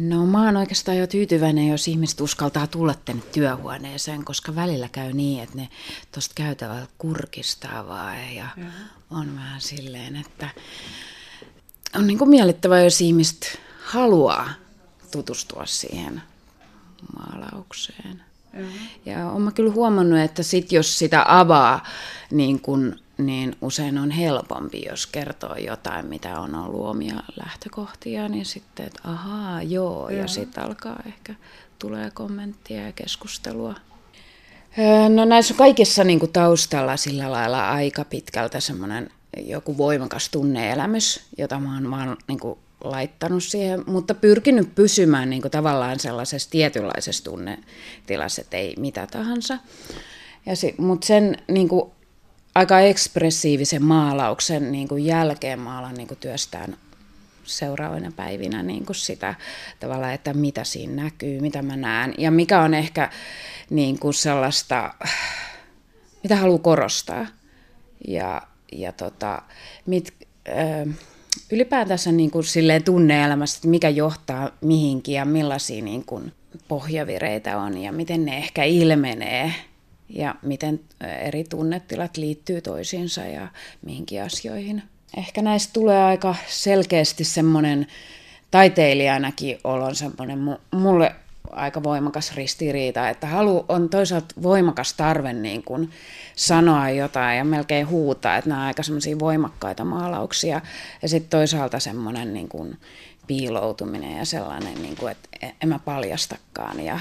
No mä oon oikeastaan jo tyytyväinen, jos ihmiset uskaltaa tulla tänne työhuoneeseen, koska välillä käy niin, että ne tuosta käytävällä kurkistaa vaan ja Jaha. on vähän silleen, että on niin kuin miellyttävää, jos ihmiset haluaa tutustua siihen maalaukseen. Jaha. Ja olen kyllä huomannut, että sit jos sitä avaa, niin, kun, niin usein on helpompi, jos kertoo jotain, mitä on ollut omia lähtökohtia, niin sitten, että ahaa, joo, ja, ja sitten alkaa ehkä tulee kommenttia ja keskustelua. No näissä on kaikissa niin kuin taustalla sillä lailla aika pitkältä semmoinen joku voimakas tunneelämys, jota mä oon vaan niin kuin laittanut siihen, mutta pyrkinyt pysymään niin kuin tavallaan sellaisessa tietynlaisessa tunnetilassa, että ei mitä tahansa. Ja se, mutta sen niin kuin, aika ekspressiivisen maalauksen niin kuin jälkeen mä alan niin kuin työstään seuraavina päivinä niin kuin sitä tavalla, että mitä siinä näkyy, mitä mä näen ja mikä on ehkä niin kuin sellaista, mitä haluaa korostaa. Ja, ja tota, mit, äh, ylipäätänsä niin kuin silleen tunneelämässä, että mikä johtaa mihinkin ja millaisia niin kuin pohjavireitä on ja miten ne ehkä ilmenee ja miten eri tunnetilat liittyy toisiinsa ja mihinkin asioihin. Ehkä näistä tulee aika selkeästi semmoinen taiteilijanakin olon semmoinen mulle aika voimakas ristiriita, että halu on toisaalta voimakas tarve niin kuin sanoa jotain ja melkein huutaa, että nämä on aika semmoisia voimakkaita maalauksia ja sitten toisaalta semmoinen niin kuin piiloutuminen ja sellainen, niin kuin, että en mä paljastakaan ja